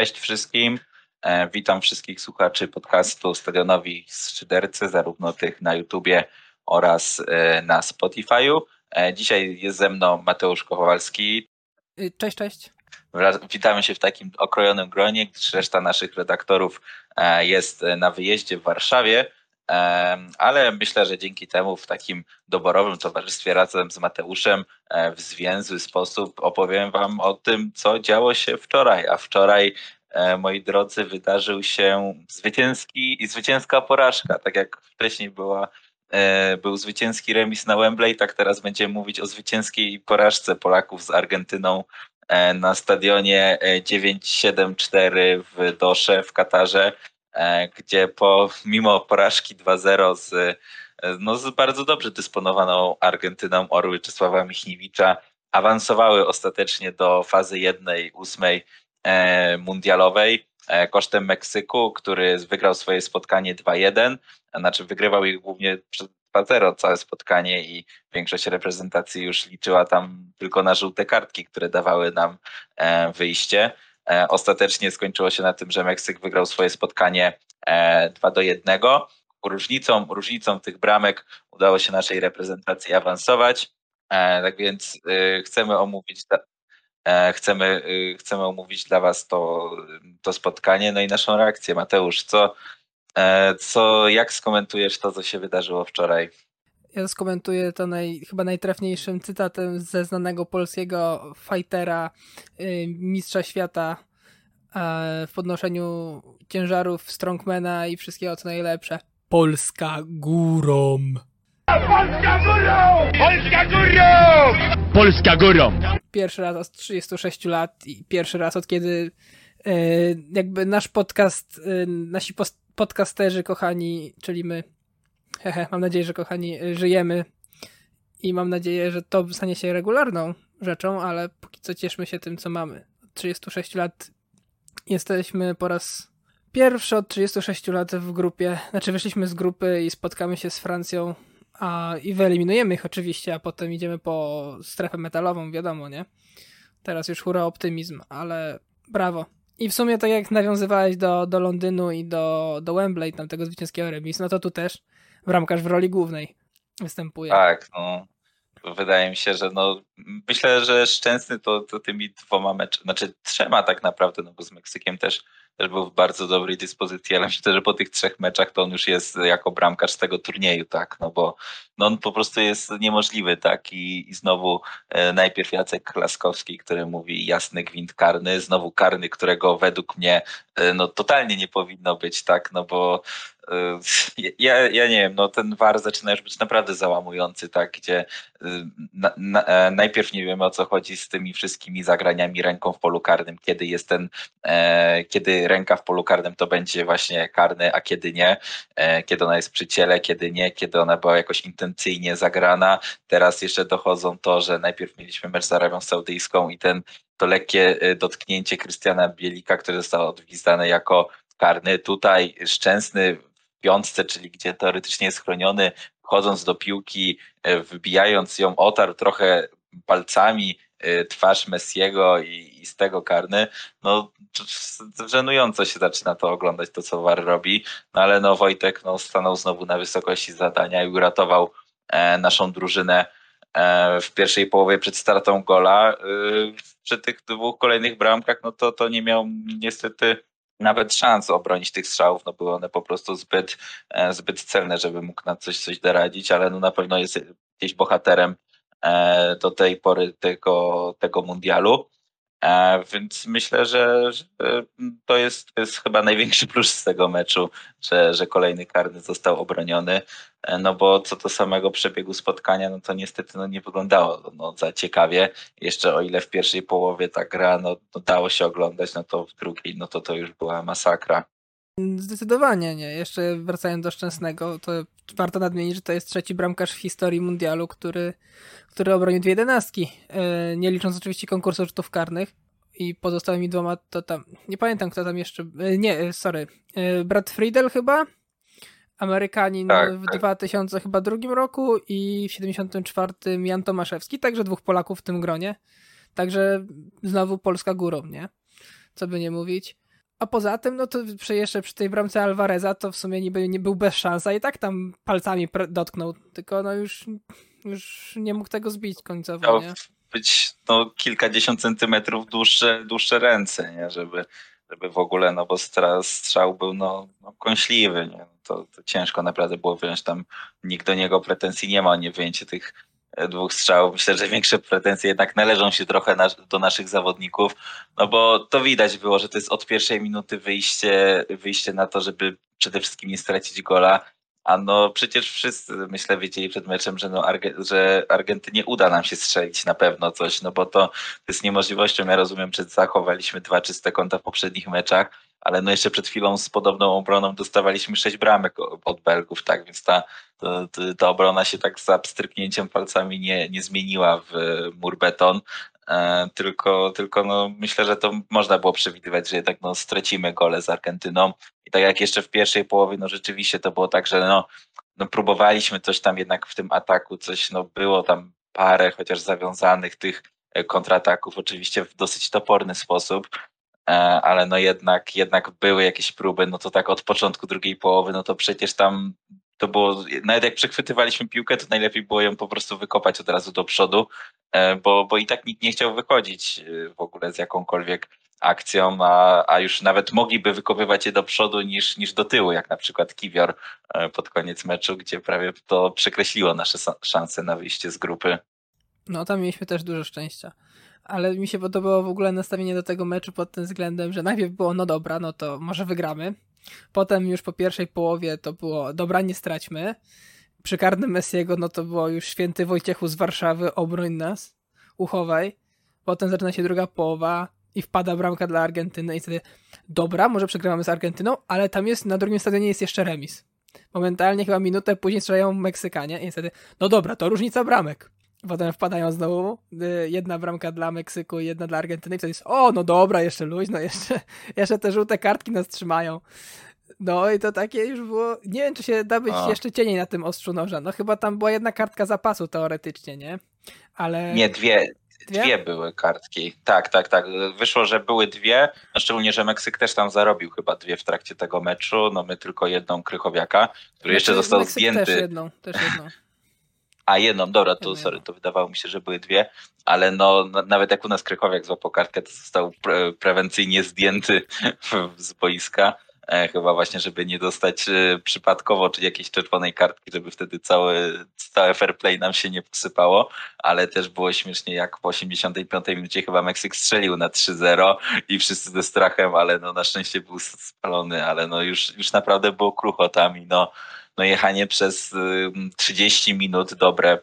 Cześć wszystkim. E, witam wszystkich słuchaczy podcastu Stadionowi Skrzydercy, zarówno tych na YouTubie oraz e, na Spotify'u. E, dzisiaj jest ze mną Mateusz Kowalski. Y, cześć, cześć. Witamy się w takim okrojonym gronie, gdyż reszta naszych redaktorów jest na wyjeździe w Warszawie, ale myślę, że dzięki temu w takim doborowym towarzystwie razem z Mateuszem w zwięzły sposób opowiem Wam o tym, co działo się wczoraj. A wczoraj E, moi drodzy, wydarzył się zwycięski i zwycięska porażka. Tak jak wcześniej była, e, był zwycięski remis na Wembley, tak teraz będziemy mówić o zwycięskiej porażce Polaków z Argentyną e, na stadionie 974 w Dosze w Katarze, gdzie po, mimo porażki 2-0 z, no, z bardzo dobrze dysponowaną Argentyną Orły Czesława Michniewicza awansowały ostatecznie do fazy 1-8 E, mundialowej e, kosztem Meksyku, który wygrał swoje spotkanie 2-1, znaczy wygrywał ich głównie 2-0 całe spotkanie i większość reprezentacji już liczyła tam tylko na żółte kartki, które dawały nam e, wyjście. Ostatecznie skończyło się na tym, że Meksyk wygrał swoje spotkanie 2 do 1. Różnicą, różnicą tych bramek udało się naszej reprezentacji awansować. Tak więc chcemy omówić E, chcemy, y, chcemy omówić dla Was to, to spotkanie, no i naszą reakcję. Mateusz, co, e, co, jak skomentujesz to, co się wydarzyło wczoraj? Ja skomentuję to naj, chyba najtrafniejszym cytatem ze znanego polskiego fightera, y, mistrza świata e, w podnoszeniu ciężarów strongmana i wszystkiego co najlepsze. Polska górą! Polska górą! Polska górą! Polska górą! Pierwszy raz od 36 lat i pierwszy raz od kiedy e, jakby nasz podcast, e, nasi podcasterzy kochani, czyli my, hehe, mam nadzieję, że kochani, e, żyjemy i mam nadzieję, że to stanie się regularną rzeczą, ale póki co cieszmy się tym, co mamy. Od 36 lat jesteśmy po raz pierwszy od 36 lat w grupie, znaczy wyszliśmy z grupy i spotkamy się z Francją a, i wyeliminujemy ich oczywiście, a potem idziemy po strefę metalową, wiadomo, nie? Teraz już hura optymizm, ale brawo. I w sumie tak jak nawiązywałeś do, do Londynu i do, do Wembley, tam tego zwycięskiego remisu, no to tu też bramkarz w roli głównej występuje. Tak, no. Wydaje mi się, że no, myślę, że Szczęsny to, to tymi dwoma meczami, znaczy trzema tak naprawdę, no bo z Meksykiem też też był w bardzo dobrej dyspozycji, ale myślę, że po tych trzech meczach to on już jest jako bramkarz tego turnieju, tak, no bo no on po prostu jest niemożliwy, tak, i, i znowu e, najpierw Jacek Klaskowski, który mówi jasny gwint karny, znowu karny, którego według mnie e, no totalnie nie powinno być, tak, no bo ja, ja nie wiem, no ten VAR zaczyna już być naprawdę załamujący, tak, gdzie na, na, najpierw nie wiemy o co chodzi z tymi wszystkimi zagraniami ręką w polu karnym, kiedy jest ten, e, kiedy ręka w polu karnym to będzie właśnie karny, a kiedy nie, e, kiedy ona jest przy ciele, kiedy nie, kiedy ona była jakoś intencyjnie zagrana. Teraz jeszcze dochodzą to, że najpierw mieliśmy mecz z Arabią Saudyjską i ten to lekkie e, dotknięcie Krystiana Bielika, które zostało odgwizdane jako karny. Tutaj Szczęsny piątce, czyli gdzie teoretycznie jest chroniony, wchodząc do piłki, e, wbijając ją, otarł trochę palcami Y, twarz Messiego i, i z tego karny, no żenująco się zaczyna to oglądać, to co War robi, no ale no Wojtek no, stanął znowu na wysokości zadania i uratował e, naszą drużynę e, w pierwszej połowie przed startą gola. E, przy tych dwóch kolejnych bramkach, no to, to nie miał niestety nawet szans obronić tych strzałów, no były one po prostu zbyt, e, zbyt celne, żeby mógł na coś coś doradzić, ale no na pewno jest gdzieś bohaterem E, do tej pory tego, tego mundialu. Więc myślę, że, że to, jest, jest chyba największy plus z tego meczu, że, że kolejny karny został obroniony. No bo co do samego przebiegu spotkania, no to niestety no nie wyglądało no, za ciekawie. Jeszcze o ile w pierwszej połowie ta gra no, no dało się oglądać, no to w drugiej no to to już była masakra. Zdecydowanie nie. Jeszcze wracając do Szczęsnego, to warto nadmienić, że to jest trzeci bramkarz w historii mundialu, który, który obronił dwie jedenastki. E, nie licząc oczywiście konkursu rzutów karnych. I pozostałymi dwoma to tam. Nie pamiętam, kto tam jeszcze. E, nie, e, sorry. Brad Friedel chyba. Amerykanin tak, w tak. 2000 chyba drugim roku i w 74 Jan Tomaszewski, także dwóch Polaków w tym gronie. Także znowu Polska górą, nie? Co by nie mówić. A poza tym, no to jeszcze przy tej bramce Alvareza to w sumie niby nie był bez szans, a i tak tam palcami dotknął, tylko no już, już nie mógł tego zbić końcowo, Miał nie? być no, kilkadziesiąt centymetrów dłuższe, dłuższe ręce, nie? Żeby, żeby w ogóle, no bo strzał był no, no kąśliwy, nie? To, to ciężko naprawdę było wyjąć tam, nikt do niego pretensji nie ma nie wyjęcie tych dwóch strzałów. Myślę, że większe pretensje jednak należą się trochę na, do naszych zawodników, no bo to widać było, że to jest od pierwszej minuty wyjście, wyjście na to, żeby przede wszystkim nie stracić gola. A no przecież wszyscy, myślę, wiedzieli przed meczem, że, no, Arge że Argentynie uda nam się strzelić na pewno coś, no bo to, to jest niemożliwością. Ja rozumiem, że zachowaliśmy dwa czyste konta w poprzednich meczach, ale no jeszcze przed chwilą z podobną obroną dostawaliśmy sześć bramek od Belgów, tak, więc ta, ta, ta obrona się tak za pstryknięciem palcami nie, nie zmieniła w mur beton, e, tylko, tylko no, myślę, że to można było przewidywać, że jednak no, stracimy gole z Argentyną. I tak jak jeszcze w pierwszej połowie, no rzeczywiście to było tak, że no, no próbowaliśmy coś tam jednak w tym ataku, coś no było tam parę chociaż zawiązanych tych e, kontrataków, oczywiście w dosyć toporny sposób, E, ale no jednak, jednak były jakieś próby, no to tak od początku drugiej połowy, no to przecież tam to było, nawet jak przechwytywaliśmy piłkę, to najlepiej było ją po prostu wykopać od razu do przodu, e, bo, bo i tak nikt nie chciał wychodzić e, w ogóle z jakąkolwiek akcją, a, a już nawet mogliby wykopywać je do przodu niż, niż do tyłu, jak na przykład Kiwior pod koniec meczu, gdzie prawie to przekreśliło nasze szanse na wyjście z grupy. No tam mieliśmy też dużo szczęścia ale mi się podobało w ogóle nastawienie do tego meczu pod tym względem, że najpierw było, no dobra, no to może wygramy. Potem już po pierwszej połowie to było, dobra, nie straćmy. Przy karnym Messiego, no to było już święty Wojciechu z Warszawy, obroń nas, uchowaj. Potem zaczyna się druga połowa i wpada bramka dla Argentyny i wtedy, dobra, może przegrywamy z Argentyną, ale tam jest, na drugim stadionie jest jeszcze remis. Momentalnie chyba minutę później strzelają Meksykanie i wtedy, no dobra, to różnica bramek. Potem wpadają znowu y, jedna bramka dla Meksyku i jedna dla Argentyny i wtedy jest, o, no dobra, jeszcze luźno, jeszcze, jeszcze te żółte kartki nas trzymają. No i to takie już było, nie wiem, czy się da być jeszcze cieniej na tym ostrzu noża. No chyba tam była jedna kartka zapasu teoretycznie, nie? Ale... Nie, dwie. Dwie? dwie były kartki. Tak, tak, tak. Wyszło, że były dwie, no szczególnie, że Meksyk też tam zarobił chyba dwie w trakcie tego meczu. No my tylko jedną Krychowiaka, który znaczy, jeszcze został Meksyk zdjęty. Też jedną, też jedną. A jedną, dobra, to sorry, to wydawało mi się, że były dwie, ale no nawet jak u nas Krychowiak złapał kartkę, to został pre prewencyjnie zdjęty z boiska. E, chyba właśnie, żeby nie dostać e, przypadkowo czy jakiejś czerwonej kartki, żeby wtedy całe, całe fair play nam się nie posypało, ale też było śmiesznie, jak po 85 minucie chyba Meksyk strzelił na 3-0 i wszyscy ze strachem, ale no na szczęście był spalony, ale no już, już naprawdę było kruchotami, no no jechanie przez 30 minut dobre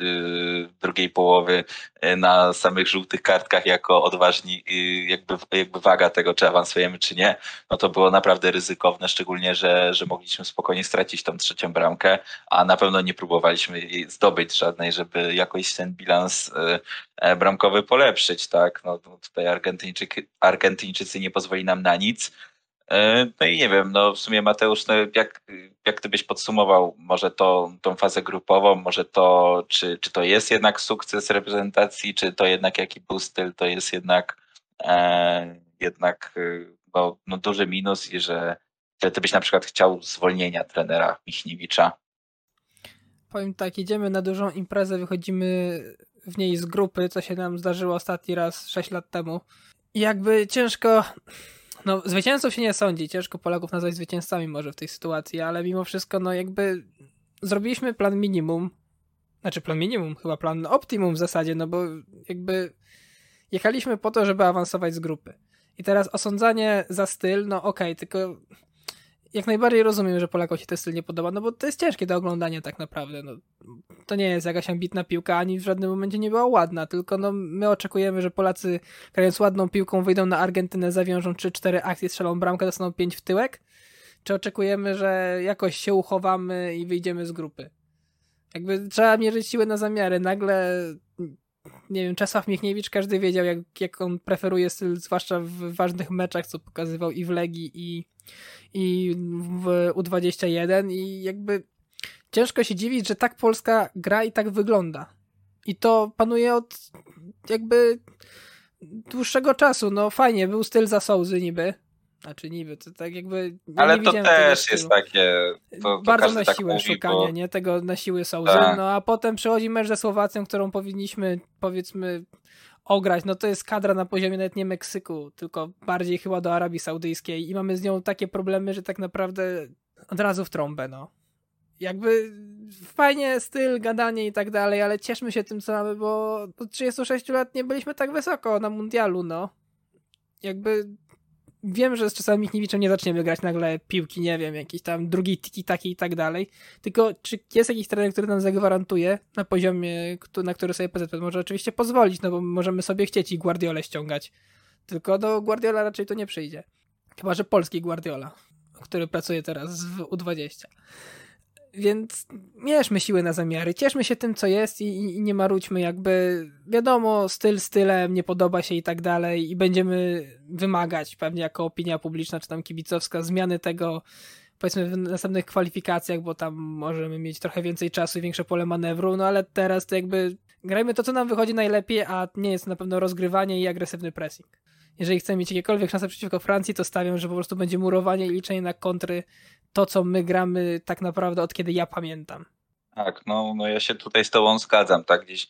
y, drugiej połowy y, na samych żółtych kartkach jako odważni, y, jakby, jakby waga tego, czy awansujemy, czy nie, no to było naprawdę ryzykowne, szczególnie, że, że mogliśmy spokojnie stracić tą trzecią bramkę, a na pewno nie próbowaliśmy jej zdobyć żadnej, żeby jakoś ten bilans e, bramkowy polepszyć, tak, no tutaj Argentyńczycy, nie pozwoli nam na nic, no i nie wiem, no w sumie Mateusz, no jak, jak ty byś podsumował może to, tą fazę grupową, może to, czy, czy to jest jednak sukces reprezentacji, czy to jednak jaki był styl, to jest jednak e, jednak no, no duży minus i że, że ty byś na przykład chciał zwolnienia trenera Michniewicza. Powiem tak, idziemy na dużą imprezę, wychodzimy w niej z grupy, co się nam zdarzyło ostatni raz 6 lat temu. I jakby ciężko no, zwycięzców się nie sądzi. Ciężko Polaków nazwać zwycięzcami może w tej sytuacji, ale mimo wszystko, no jakby zrobiliśmy plan minimum. Znaczy plan minimum, chyba plan optimum w zasadzie, no bo jakby jechaliśmy po to, żeby awansować z grupy. I teraz osądzanie za styl, no okej, okay, tylko jak najbardziej rozumiem, że Polakom się ten styl nie podoba, no bo to jest ciężkie do oglądania tak naprawdę. No, to nie jest jakaś ambitna piłka, ani w żadnym momencie nie była ładna, tylko no, my oczekujemy, że Polacy grając ładną piłką wyjdą na Argentynę, zawiążą 3-4 akcje, strzelą bramkę, dostaną 5 w tyłek? Czy oczekujemy, że jakoś się uchowamy i wyjdziemy z grupy? Jakby trzeba mierzyć siłę na zamiary. Nagle nie wiem, Czesław Michniewicz, każdy wiedział, jak, jak on preferuje styl, zwłaszcza w ważnych meczach, co pokazywał i w Legii, i, i w U21 i jakby ciężko się dziwić, że tak Polska gra i tak wygląda. I to panuje od jakby dłuższego czasu. No fajnie, był styl za Sołzy niby, Znaczy niby, to tak jakby... Ja Ale to też jest takie... To, to Bardzo na tak siłę mówi, szukanie, bo... nie? Tego na siłę Sołzy. Tak. No a potem przychodzi mecz ze Słowacją, którą powinniśmy, powiedzmy, ograć. No to jest kadra na poziomie nawet nie Meksyku, tylko bardziej chyba do Arabii Saudyjskiej i mamy z nią takie problemy, że tak naprawdę od razu w trąbę, no. Jakby fajnie styl, gadanie i tak dalej, ale cieszmy się tym, co mamy, bo od 36 lat nie byliśmy tak wysoko na mundialu, no. Jakby wiem, że z czasami Michniewiczem nie zaczniemy grać nagle piłki, nie wiem, jakiś tam drugi tiki taki i tak dalej. Tylko czy jest jakiś trener, który nam zagwarantuje na poziomie, na który sobie PZP może oczywiście pozwolić, no bo możemy sobie chcieć i Guardiolę ściągać. Tylko do Guardiola raczej to nie przyjdzie. Chyba, że polski Guardiola, który pracuje teraz w U20. Więc mierzmy siły na zamiary, cieszmy się tym, co jest i, i nie marudźmy, jakby wiadomo, styl stylem, nie podoba się i tak dalej i będziemy wymagać pewnie jako opinia publiczna czy tam kibicowska zmiany tego powiedzmy w następnych kwalifikacjach, bo tam możemy mieć trochę więcej czasu i większe pole manewru, no ale teraz to jakby grajmy to, co nam wychodzi najlepiej, a nie jest na pewno rozgrywanie i agresywny pressing. Jeżeli chcemy mieć jakiekolwiek szanse przeciwko Francji, to stawiam, że po prostu będzie murowanie i liczenie na kontry to, co my gramy tak naprawdę od kiedy ja pamiętam. Tak, no, no ja się tutaj z tobą zgadzam, tak gdzieś.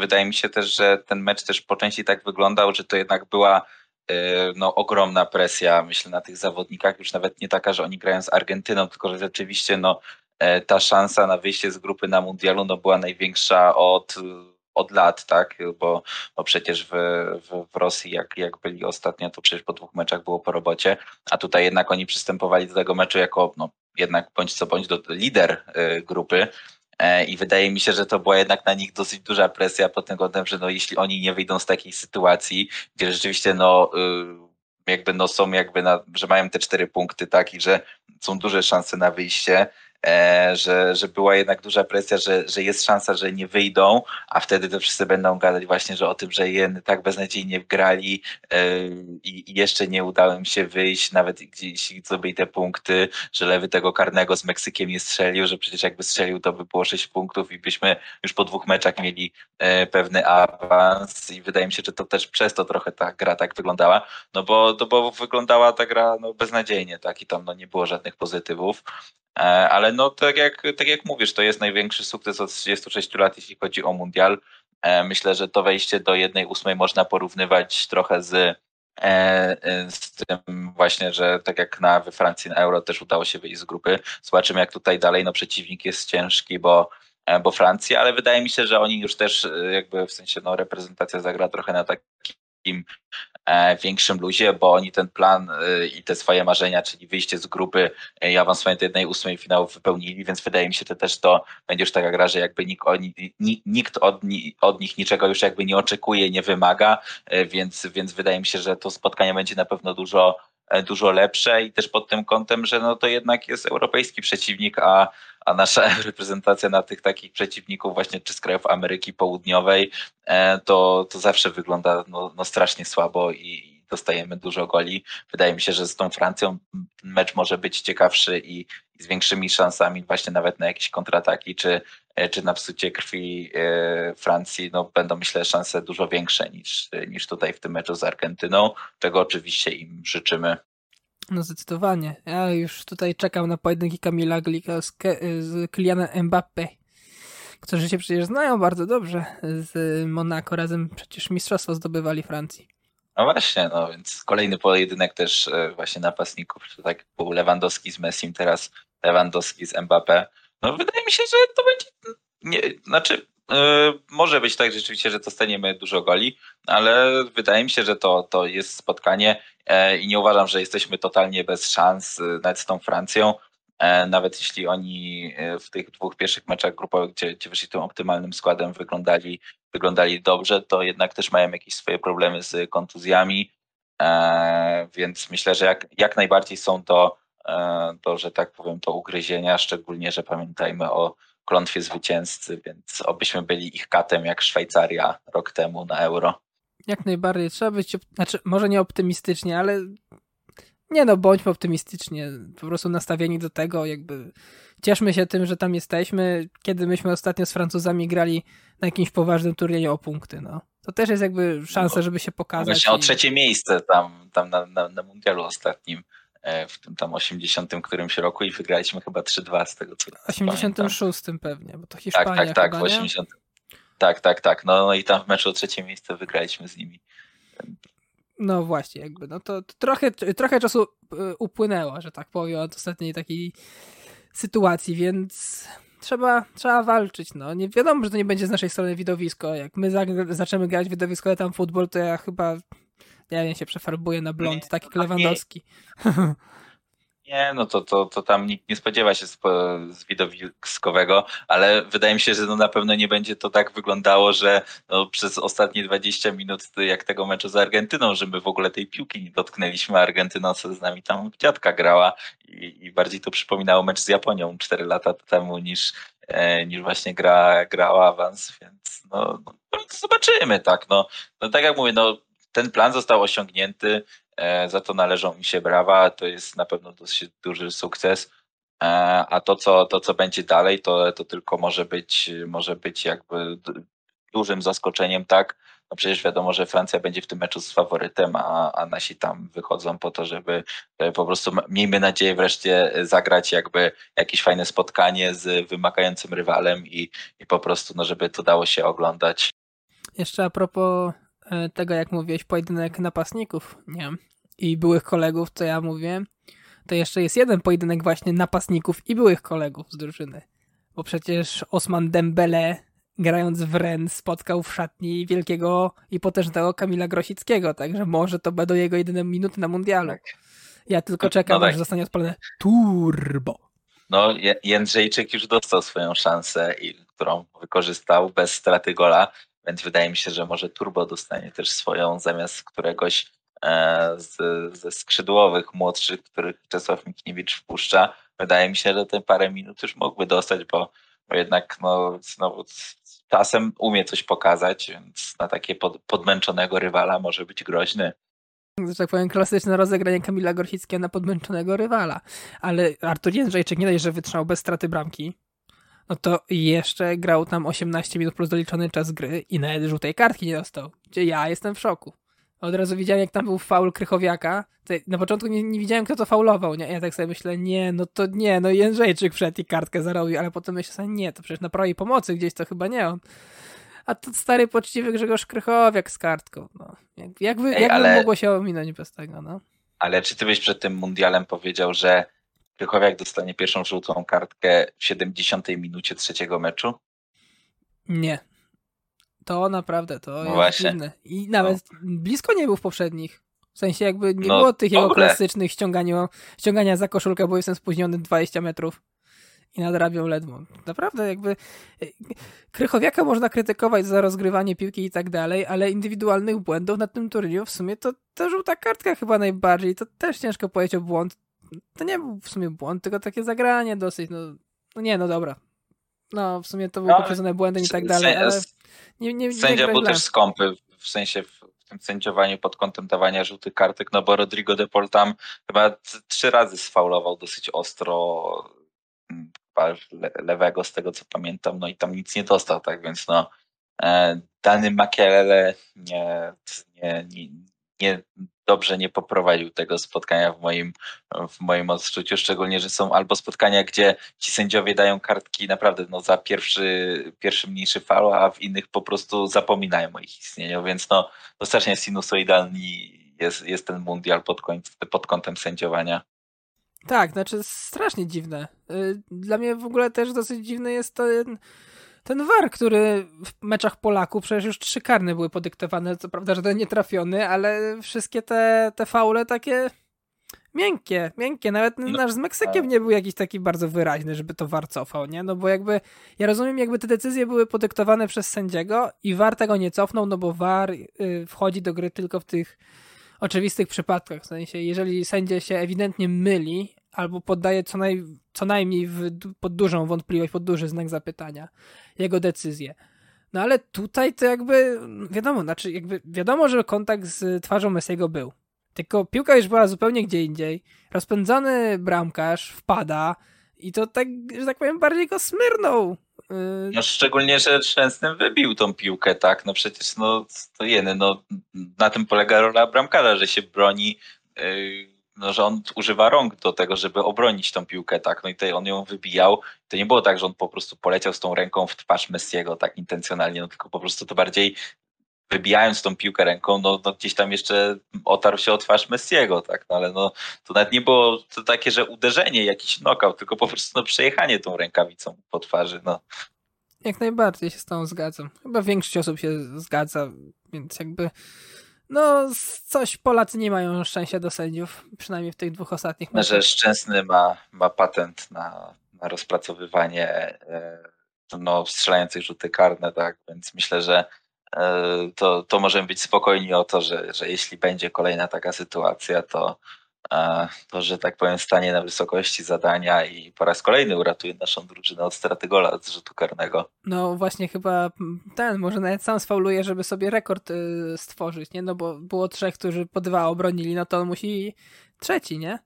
Wydaje mi się też, że ten mecz też po części tak wyglądał, że to jednak była e, no, ogromna presja, myślę, na tych zawodnikach, już nawet nie taka, że oni grają z Argentyną, tylko że rzeczywiście no, e, ta szansa na wyjście z grupy na mundialu no, była największa od, od lat, tak, bo, bo przecież w, w, w Rosji, jak, jak byli ostatnio, to przecież po dwóch meczach było po robocie, a tutaj jednak oni przystępowali do tego meczu jako no, jednak bądź co bądź do lider e, grupy, E, I wydaje mi się, że to była jednak na nich dosyć duża presja pod tym kątem, że no, jeśli oni nie wyjdą z takiej sytuacji, gdzie rzeczywiście no, y, jakby no, są jakby na, że mają te cztery punkty, tak, i że są duże szanse na wyjście, że, że była jednak duża presja, że, że jest szansa, że nie wyjdą, a wtedy to wszyscy będą gadać właśnie, że o tym, że jen tak beznadziejnie grali e, i, jeszcze nie udało im się wyjść, nawet gdzieś zdobyli te punkty, że lewy tego karnego z Meksykiem nie strzelił, że przecież jakby strzelił, to by było 6 punktów i byśmy już po dwóch meczach mieli e, pewny awans. I wydaje mi się, że to też przez to trochę ta gra tak wyglądała, no bo, no bo wyglądała ta gra no, beznadziejnie, tak, i tam no, nie było żadnych pozytywów, E, ale no tak jak, tak jak mówisz, to jest największy sukces od 36 lat, jeśli chodzi o mundial. E, Myślę, że to wejście do jednej ósmej można porównywać trochę z, e, e, z tym właśnie, że tak jak na, we Francji na Euro też udało się wyjść z grupy. Zobaczymy jak tutaj dalej, no przeciwnik jest ciężki, bo, e, bo Francja, ale wydaje mi się, że oni już też e, jakby w sensie no reprezentacja zagra trochę na takim e, większym luzie, bo oni ten plan e, i te swoje marzenia, czyli wyjście z grupy i awansowanie do jednej ósmej finału wypełnili, więc wydaje mi się, że też to będzie już taka gra, że jakby nikt, nikt od, od nich niczego już jakby nie oczekuje, nie wymaga, e, więc, więc wydaje mi się, że to spotkanie będzie na pewno dużo dużo lepsze i też pod tym kątem, że no to jednak jest europejski przeciwnik, a, a nasza reprezentacja na tych takich przeciwników właśnie czy z krajów Ameryki Południowej e, to, to zawsze wygląda no, no strasznie słabo i dostajemy dużo goli. Wydaje mi się, że z tą Francją mecz może być ciekawszy i, z większymi szansami właśnie nawet na jakieś kontrataki czy, czy na psucie krwi e, Francji, no będą myślę szanse dużo większe niż, niż tutaj w tym meczu z Argentyną, czego oczywiście im życzymy. No zdecydowanie. Ja już tutaj czekam na pojedynki Kamila Glika z, Ke- z Kylianem Mbappé, którzy się przecież znają bardzo dobrze z Monako. Razem przecież mistrzostwo zdobywali Francji. No właśnie, no więc kolejny pojedynek też e, właśnie napastników, tak był Lewandowski z Messim, teraz Lewandowski z Mbappé. No wydaje mi się, że to będzie, nie, znaczy e, może być tak rzeczywiście, że dostaniemy dużo goli, ale wydaje mi się, że to, to jest spotkanie e, i nie uważam, że jesteśmy totalnie bez szans, nawet z tą Francją. E, Nawet jeśli oni e, w tych dwóch pierwszych meczach grupowych, gdzie, gdzie wyszli tym optymalnym składem, wyglądali, wyglądali dobrze, to jednak też mają jakieś swoje problemy z kontuzjami. E, Więc myślę, że jak, jak najbardziej są to, to, że tak powiem, to ugryzienia, szczególnie, że pamiętajmy o klątwie zwycięzcy, więc obyśmy byli ich katem jak Szwajcaria rok temu na euro. Jak najbardziej. Trzeba być, znaczy może nie optymistycznie, ale nie no, bądźmy optymistycznie. Po prostu nastawieni do tego, jakby cieszmy się tym, że tam jesteśmy. Kiedy myśmy ostatnio z Francuzami grali na jakimś poważnym turnieju o punkty, no. To też jest jakby szansa, no, żeby się pokazać. Właśnie i... o trzecie miejsce tam, tam na, na, na mundialu ostatnim e, w tym tam 80 którymś roku i wygraliśmy chyba 3-2 z tego co 86 pamiętam. pewnie, bo to Hiszpania Tak, tak, tak, chyba, w 80. Tak, tak, tak. No, no i tam w meczu o trzecie miejsce wygraliśmy z nimi. No właśnie, jakby, no to, to trochę, trochę czasu e, upłynęło, że tak powiem, od ostatniej takiej sytuacji, więc trzeba, trzeba walczyć, no. Nie wiadomo, że to nie będzie z naszej strony widowisko. Jak my zaczniemy grać widowisko, tam futbol, to ja chyba, nie wiem, się przefarbuję na blond, taki Lewandowski. Nie, no to, to, to tam nikt nie spodziewa się z, widowiskowego, ale wydaje mi się, że no na pewno nie będzie to tak wyglądało, że no przez ostatnie 20 minut jak tego meczu z Argentyną, że my w ogóle tej piłki nie dotknęliśmy, Argentyna z nami tam dziadka grała i, i bardziej to przypominało mecz z Japonią 4 lata temu niż, e, niż właśnie gra, grała awans, więc no, no, zobaczymy, tak, no, no tak jak mówię, no ten plan został osiągnięty, za to należą mi się brawa, to jest na pewno dosyć duży sukces. E, a to, co, to, co będzie dalej, to, to tylko może być, może być jakby dużym zaskoczeniem, tak? No przecież wiadomo, że Francja będzie w tym meczu z faworytem, a, a nasi tam wychodzą po to, żeby po prostu miejmy nadzieję wreszcie zagrać jakby jakieś fajne spotkanie z wymagającym rywalem i, i po prostu, no żeby to dało się oglądać. Jeszcze a propos E, tego, jak mówiłeś, pojedynek napastników, nie? I byłych kolegów, co ja mówię, to jeszcze jest jeden pojedynek właśnie napastników i byłych kolegów z drużyny. Bo przecież Osman Dembele grając w Ren spotkał w szatni wielkiego i potężnego Kamila Grosickiego, także może to będą jego jedyne minuty na mundialu. Tak. Ja tylko czekam, no tak. aż zostanie odpalone turbo. No, Jędrzejczyk już dostał swoją szansę, i, którą wykorzystał bez straty gola. Więc wydaje mi się, że może Turbo dostanie też swoją zamiast któregoś e, z, ze skrzydłowych młodszych, których Czesław Mikniewicz wpuszcza. Wydaje mi się, że te parę minut już mógłby dostać, bo, bo jednak no, znowu czasem umie coś pokazać, więc na takie pod, podmęczonego rywala może być groźny. Że tak powiem, klasyczne rozegranie Kamila Gorsickiego na podmęczonego rywala. Ale Artur Jędrzejczyk nie dość, że wytrzymał bez straty bramki, no to jeszcze grał tam 18 minut plus doliczony czas gry i nawet żółtej kartki nie dostał. Gdzie ja jestem w szoku. Od razu widziałem, jak tam był faul Krychowiaka. Na początku nie, nie, widziałem, kto to faulował. Nie? Ja tak sobie myślę, nie, no to nie, no Jędrzejczyk wszedł i kartkę zarobił, ale potem myślę sobie, nie, to przecież na prawej pomocy gdzieś to chyba nie on. A to stary, poczciwy Grzegorz Krychowiak z kartką. No. Jak, jakby, Ej, jakby ale... mogło się ominąć bez tego, no. Ale czy ty byś przed tym mundialem powiedział, że Krychowiak dostanie pierwszą żółtą kartkę w 70 minucie trzeciego meczu? Nie. To naprawdę, to no jest właśnie. dziwne. I nawet no. blisko nie był w poprzednich. W sensie jakby nie no, było tych jego klasycznych ściągania, ściągania za koszulkę, bo jestem spóźniony 20 metrów i nadrabią ledwo. Naprawdę jakby e, Krychowiaka można krytykować za rozgrywanie piłki i tak dalej, ale indywidualnych błędów na tym turnieju w sumie to, to żółta kartka chyba najbardziej. To też ciężko powiedzieć o błąd to nie był w sumie błąd, tylko takie zagranie dosyć, no, no nie, no dobra. No, w sumie to były no, błędy i tak dalej, ale nie, nie, nie Sędzia był też skąpy, w sensie w, w tym sędziowaniu pod kątem dawania żółtych kartek, no bo Rodrigo de Paul tam chyba trzy razy sfaulował dosyć ostro mm, le, lewego z tego co pamiętam, no i tam nic nie dostał, tak więc no e, dany Makielele nie, nie, nie, nie dobrze nie poprowadził tego spotkania w moim, w moim odczuciu, szczególnie, że są albo spotkania, gdzie ci sędziowie dają kartki naprawdę no, za pierwszy, pierwszy mniejszy faul, a w innych po prostu zapominają o ich istnieniu, więc no, no strasznie sinusoidalny jest, jest ten mundial pod, pod kątem sędziowania. Tak, znaczy strasznie dziwne. Y, dla mnie w ogóle też dosyć dziwny jest ten ten war, który w meczach Polaków, przecież już trzy karne były podyktowane, co prawda, że ten nie trafiony, ale wszystkie te, te faule takie miękkie, miękkie. Nawet no, nasz z Meksykiem nie był jakiś taki bardzo wyraźny, żeby to war cofał, nie? No bo jakby, ja rozumiem, jakby te decyzje były podyktowane przez sędziego i war tego nie cofnął, no bo war y, wchodzi do gry tylko w tych oczywistych przypadkach. W sensie, jeżeli sędzia się ewidentnie myli, albo poddaje co, naj, co najmniej w, pod dużą wątpliwość, pod duży znak zapytania jego decyzję. No ale tutaj to jakby wiadomo, znaczy jakby wiadomo, że kontakt z twarzą Messiego był. Tylko piłka już była zupełnie gdzie indziej. Rozpędzony bramkarz wpada I to tak, że tak powiem, bardziej go smyrnął. No szczególnie, że Szczęsny wybił tą piłkę, tak? No przecież no to jeny, no na tym polega rola bramkarza, że się broni, yy, no że on używa rąk do tego, żeby obronić tą piłkę, tak? No i tutaj on ją wybijał. To nie było tak, że on po prostu poleciał z tą ręką w twarz Messiego tak intencjonalnie, no tylko po prostu to bardziej wybijając tą piłkę ręką, no, no gdzieś tam jeszcze otarł się o twarz Messiego, tak, no ale no to nawet nie było to takie, że uderzenie, jakiś knockout, tylko po prostu no, przejechanie tą rękawicą po twarzy, no. Jak najbardziej się z tą zgadzam. Chyba większość osób się zgadza, więc jakby no coś Polacy nie mają szczęścia do sędziów, przynajmniej w tych dwóch ostatnich meczach. Że Szczęsny ma, ma patent na, na rozpracowywanie e, no, strzelających rzuty karne, tak, więc myślę, że E, to, to możemy być spokojni o to, że, że jeśli będzie kolejna taka sytuacja, to, to, że tak powiem, stanie na wysokości zadania i po raz kolejny uratuje naszą drużynę od straty gola z rzutu karnego. No właśnie chyba ten, może nawet sam sfauluje, żeby sobie rekord y, stworzyć, nie? No bo było trzech, którzy po dwa obronili, no to on musi trzeci, nie?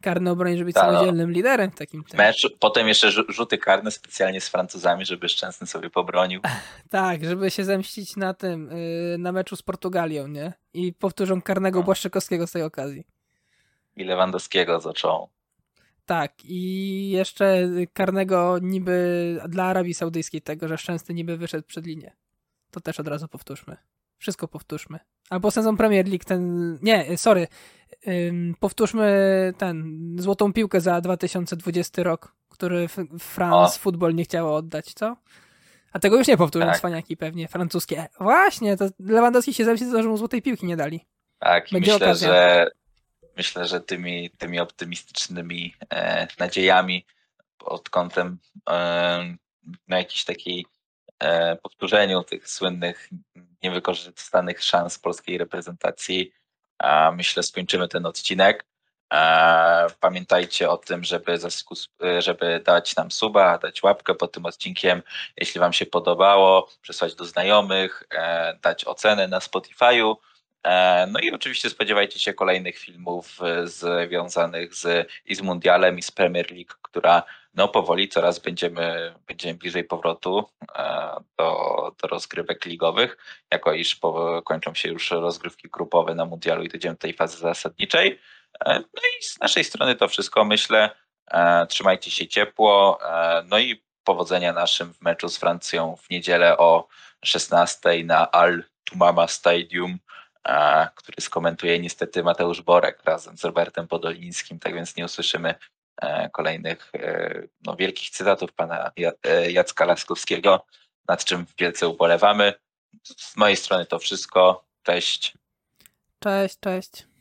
karny obronić, żeby być Ta, samodzielnym no. liderem w takim tym. Mecz, potem jeszcze rzuty karne specjalnie z Francuzami, żeby Szczęsny sobie pobronił. tak, żeby się zemścić na tym, yy, na meczu z Portugalią, nie? I powtórzą karnego no. Błaszczykowskiego z tej okazji. I Lewandowskiego zaczął. Tak, i jeszcze karnego niby dla Arabii Saudyjskiej tego, że Szczęsny niby wyszedł przed linię. To też od razu powtórzmy. Wszystko powtórzmy. Albo sezon Premier League, ten. Nie, sorry. Ym, powtórzmy ten. Złotą piłkę za 2020 rok, który France Football nie chciało oddać, co? A tego już nie powtórzą tak. cwaniaki pewnie, francuskie. Właśnie, to Lewandowski się zemści, że mu złotej piłki nie dali. Tak, Będzie myślę, okazja. że myślę, że tymi, tymi optymistycznymi e, nadziejami pod kątem e, na jakiejś takiej e, powtórzeniu tych słynnych niewykorzystanych szans polskiej reprezentacji. Myślę, skończymy ten odcinek. Pamiętajcie o tym, żeby, żeby dać nam suba, dać łapkę pod tym odcinkiem, jeśli Wam się podobało, przesłać do znajomych, e, dać ocenę na Spotify'u. E, no i oczywiście spodziewajcie się kolejnych filmów e, związanych z, i z Mundialem, i z Premier League, która no powoli coraz będziemy, będziemy bliżej powrotu e, do, do rozgrywek ligowych, jako iż po, kończą się już rozgrywki grupowe na Mundialu i dojdziemy do tej fazy zasadniczej. No i z naszej strony to wszystko, myślę. Trzymajcie się ciepło, no i powodzenia naszym w meczu z Francją w niedzielę o 16 na Al Tumama Stadium który skomentuje niestety Mateusz Borek razem z Robertem Podolińskim, tak więc nie usłyszymy e, kolejnych e, no, wielkich cytatów pana e, Jacka Laskowskiego, nad czym wielce ubolewamy. Z mojej strony to wszystko. Cześć. Cześć, cześć.